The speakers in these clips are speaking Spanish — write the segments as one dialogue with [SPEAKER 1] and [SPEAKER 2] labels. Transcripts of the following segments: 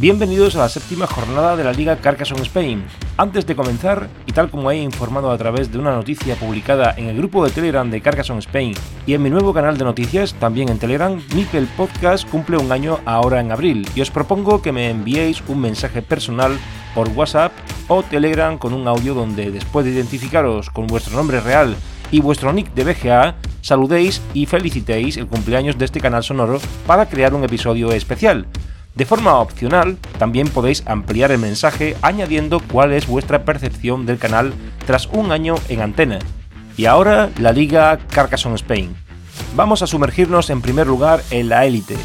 [SPEAKER 1] Bienvenidos a la séptima jornada de la Liga Carcassonne Spain. Antes de comenzar, y tal como he informado a través de una noticia publicada en el grupo de Telegram de Carcassonne Spain y en mi nuevo canal de noticias, también en Telegram, Mipel Podcast cumple un año ahora en abril y os propongo que me enviéis un mensaje personal por WhatsApp o Telegram con un audio donde después de identificaros con vuestro nombre real y vuestro nick de BGA, saludéis y felicitéis el cumpleaños de este canal sonoro para crear un episodio especial. De forma opcional, también podéis ampliar el mensaje añadiendo cuál es vuestra percepción del canal tras un año en antena. Y ahora la Liga Carcassonne Spain. Vamos a sumergirnos en primer lugar en la élite,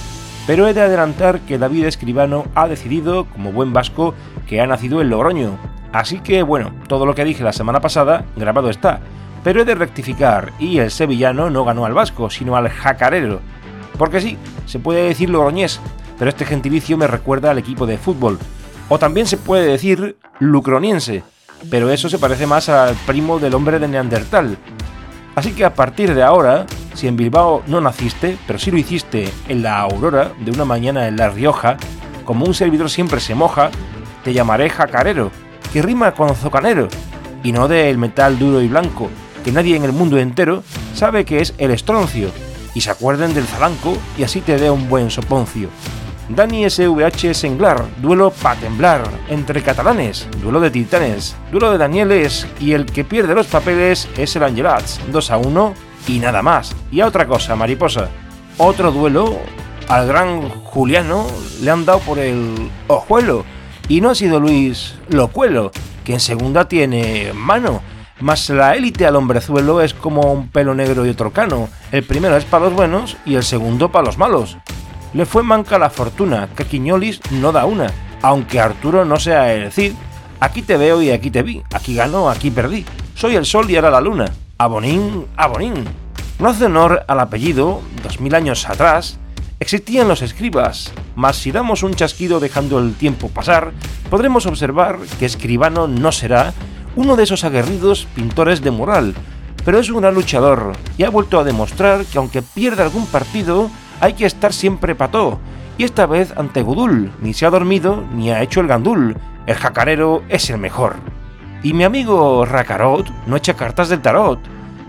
[SPEAKER 1] pero he de adelantar que David Escribano ha decidido, como buen vasco, que ha nacido en Logroño. Así que bueno, todo lo que dije la semana pasada grabado está, pero he de rectificar y el sevillano no ganó al vasco, sino al jacarero. Porque sí, se puede decir logroñés, pero este gentilicio me recuerda al equipo de fútbol. O también se puede decir lucroniense, pero eso se parece más al primo del hombre de Neandertal. Así que a partir de ahora, si en Bilbao no naciste, pero sí lo hiciste en la aurora de una mañana en La Rioja, como un servidor siempre se moja, te llamaré jacarero, que rima con zocanero, y no del metal duro y blanco, que nadie en el mundo entero sabe que es el estroncio, y se acuerden del zalanco y así te dé un buen soponcio. Dani SVH Senglar, duelo pa' temblar, entre catalanes, duelo de titanes, duelo de Danieles y el que pierde los papeles es el Angelats, 2 a 1 y nada más. Y a otra cosa, mariposa, otro duelo al gran Juliano le han dado por el ojuelo y no ha sido Luis Locuelo, que en segunda tiene mano. Más la élite al hombrezuelo es como un pelo negro y otro cano. El primero es para los buenos y el segundo para los malos le fue manca la fortuna, que Quiñolis no da una, aunque Arturo no sea el Cid. Aquí te veo y aquí te vi, aquí ganó, aquí perdí. Soy el sol y ahora la luna. Abonín, abonín. No hace honor al apellido, dos mil años atrás, existían los escribas, mas si damos un chasquido dejando el tiempo pasar, podremos observar que escribano no será uno de esos aguerridos pintores de moral, pero es un gran luchador y ha vuelto a demostrar que aunque pierda algún partido, hay que estar siempre pató, y esta vez ante Gudul, ni se ha dormido ni ha hecho el gandul, el jacarero es el mejor. Y mi amigo Rakarot no echa cartas del tarot,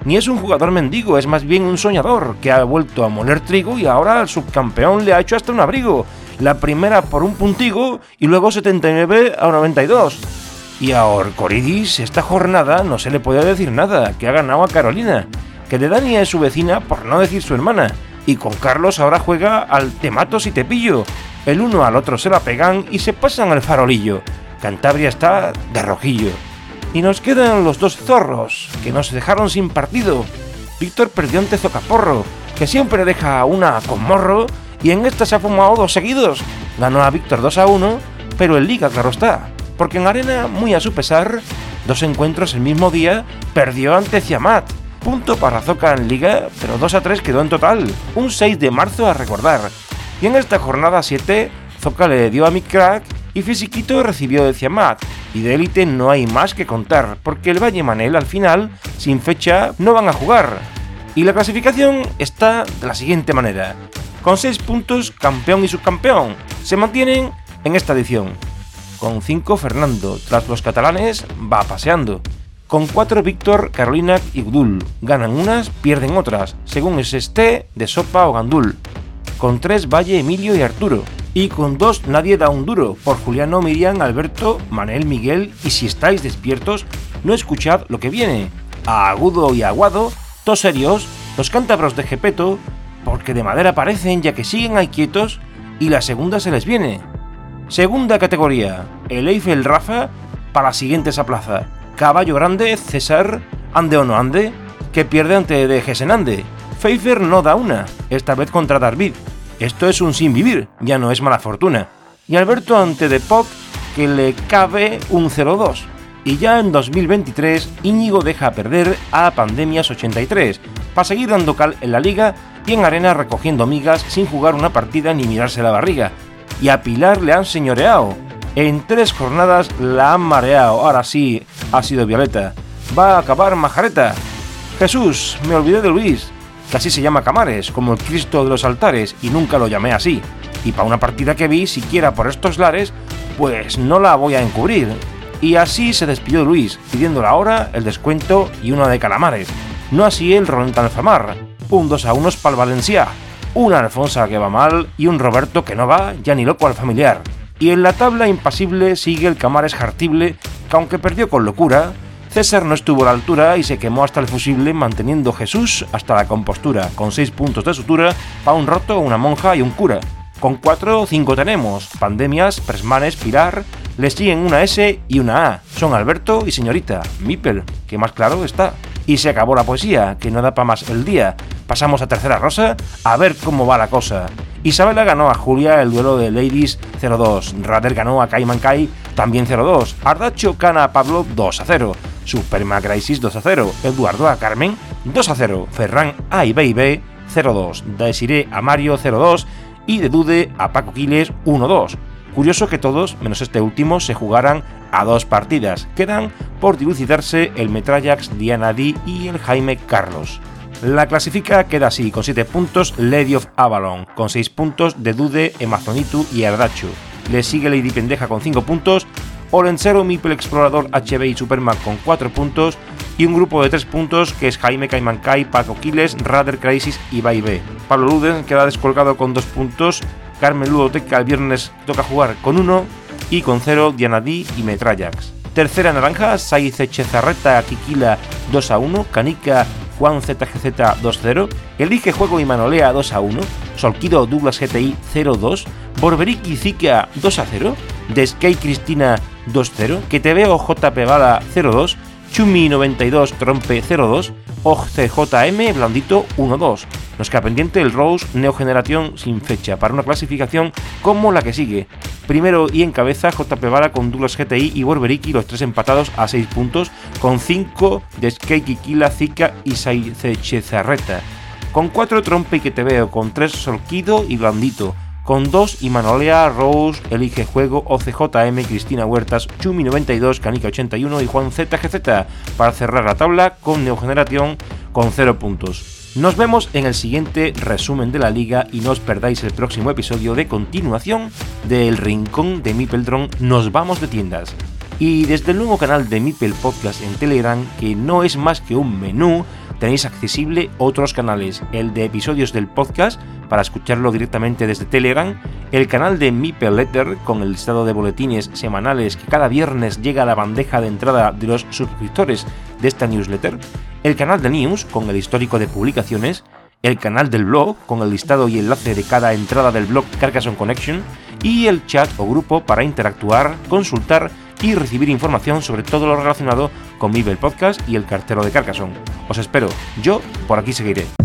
[SPEAKER 1] ni es un jugador mendigo, es más bien un soñador que ha vuelto a moler trigo y ahora al subcampeón le ha hecho hasta un abrigo. La primera por un puntigo y luego 79 a 92. Y a Orcoridis esta jornada no se le puede decir nada, que ha ganado a Carolina, que de Dani es su vecina por no decir su hermana, y con Carlos ahora juega al te mato si te pillo. El uno al otro se la pegan y se pasan al farolillo. Cantabria está de rojillo. Y nos quedan los dos zorros, que nos dejaron sin partido. Víctor perdió ante Zocaporro, que siempre deja una con morro, y en esta se ha fumado dos seguidos. Ganó a Víctor 2 a 1, pero en Liga claro está, porque en Arena, muy a su pesar, dos encuentros el mismo día, perdió ante Ciamat punto para Zoca en Liga, pero 2 a 3 quedó en total. Un 6 de marzo a recordar. Y en esta jornada 7, Zoca le dio a mi crack y Fisiquito recibió de Ciamat. Y de élite no hay más que contar, porque el Valle Manel al final, sin fecha, no van a jugar. Y la clasificación está de la siguiente manera. Con 6 puntos, campeón y subcampeón. Se mantienen en esta edición. Con 5 Fernando, tras los catalanes va paseando. Con 4 Víctor, Carolina y Gdul. Ganan unas, pierden otras, según es esté de sopa o gandul. Con 3 Valle, Emilio y Arturo. Y con 2 nadie da un duro, por Juliano, Miriam, Alberto, Manel, Miguel, y si estáis despiertos, no escuchad lo que viene. A Agudo y Aguado, todos serios, los cántabros de Gepeto, porque de madera parecen ya que siguen ahí quietos, y la segunda se les viene. Segunda categoría, el Eiffel Rafa para las siguientes a plaza. Caballo Grande, César, ande o no ande, que pierde ante de Gesenande. Pfeiffer no da una, esta vez contra David. Esto es un sin vivir, ya no es mala fortuna. Y Alberto ante de Poc, que le cabe un 0-2. Y ya en 2023, Íñigo deja perder a Pandemias 83 para seguir dando cal en la liga y en arena recogiendo migas sin jugar una partida ni mirarse la barriga. Y a Pilar le han señoreado. En tres jornadas la han mareado. Ahora sí, ha sido Violeta. Va a acabar Majareta. Jesús, me olvidé de Luis, que así se llama Camares, como el Cristo de los altares, y nunca lo llamé así. Y para una partida que vi, siquiera por estos lares, pues no la voy a encubrir. Y así se despidió Luis, pidiendo la hora, el descuento y una de calamares. No así el Ronald Alfamar. Un 2 a 1 para el Valencia. Una Alfonsa que va mal y un Roberto que no va ya ni loco al familiar. Y en la tabla impasible sigue el Camares Jartible, que aunque perdió con locura, César no estuvo a la altura y se quemó hasta el fusible manteniendo Jesús hasta la compostura, con 6 puntos de sutura para un roto, una monja y un cura. Con 4 o 5 tenemos, Pandemias, Presmanes, Pilar, le siguen una S y una A. Son Alberto y señorita, Mipel, que más claro está. Y se acabó la poesía, que no da para más el día. Pasamos a tercera rosa, a ver cómo va la cosa. Isabela ganó a Julia el duelo de Ladies 0-2. Rader ganó a Kai Mankai también 0-2. Ardacho gana a Pablo 2-0. Superma Crisis 2-0. Eduardo a Carmen 2-0. Ferran a Ibeibé 0-2. Desiree a Mario 0-2. Y de Dude a Paco Quiles 1-2. Curioso que todos, menos este último, se jugaran a dos partidas. Quedan por dilucidarse el Metrallax Diana D y el Jaime Carlos. La clasifica queda así, con 7 puntos Lady of Avalon, con 6 puntos de Dude, Amazonitu y Ardachu. Le sigue Lady Pendeja con 5 puntos, Olencero, Mipel Explorador, HB y Superman con 4 puntos, y un grupo de 3 puntos que es Jaime Kai, Paco Quiles, Radar Crisis y Baibe. Pablo Luden queda descolgado con 2 puntos, Carmen Ludoteca el viernes toca jugar con 1 y con 0 Diana D y Metrallax. Tercera naranja, Saiz Chezarreta, Kikila 2 a 1, Canica Juan ZGZ 2-0, Elige Juego y Manolea 2-1, Solquido Douglas GTI 0-2, Borberiki Zika 2-0, Deskey Cristina 2-0, Que te veo JP Bala 0-2, Chumi 92 Trompe 02, OCJM Blandito 1-2. Nos queda pendiente el Rose Neogeneración sin fecha para una clasificación como la que sigue. Primero y en cabeza JP Bala con Douglas GTI y Borberiki, los tres empatados a 6 puntos, con 5 de Skate Kila, Zika y Saizechezarreta. Con 4 Trompe y que te veo, con 3 Solquido y Blandito con 2 Imanolea, Rose, Elige Juego, OCJM, Cristina Huertas, Chumi92, Canica81 y Juan ZGZ para cerrar la tabla con Neogeneración con 0 puntos. Nos vemos en el siguiente resumen de la liga y no os perdáis el próximo episodio de continuación del Rincón de Mipeldron Nos vamos de tiendas. Y desde el nuevo canal de Mipel Podcast en Telegram, que no es más que un menú, tenéis accesible otros canales, el de episodios del podcast para escucharlo directamente desde Telegram, el canal de Mipel Letter con el listado de boletines semanales que cada viernes llega a la bandeja de entrada de los suscriptores de esta newsletter, el canal de News con el histórico de publicaciones, el canal del blog con el listado y enlace de cada entrada del blog Carcassonne Connection y el chat o grupo para interactuar, consultar y recibir información sobre todo lo relacionado con Mibel Podcast y el cartero de Carcassonne. Os espero, yo por aquí seguiré.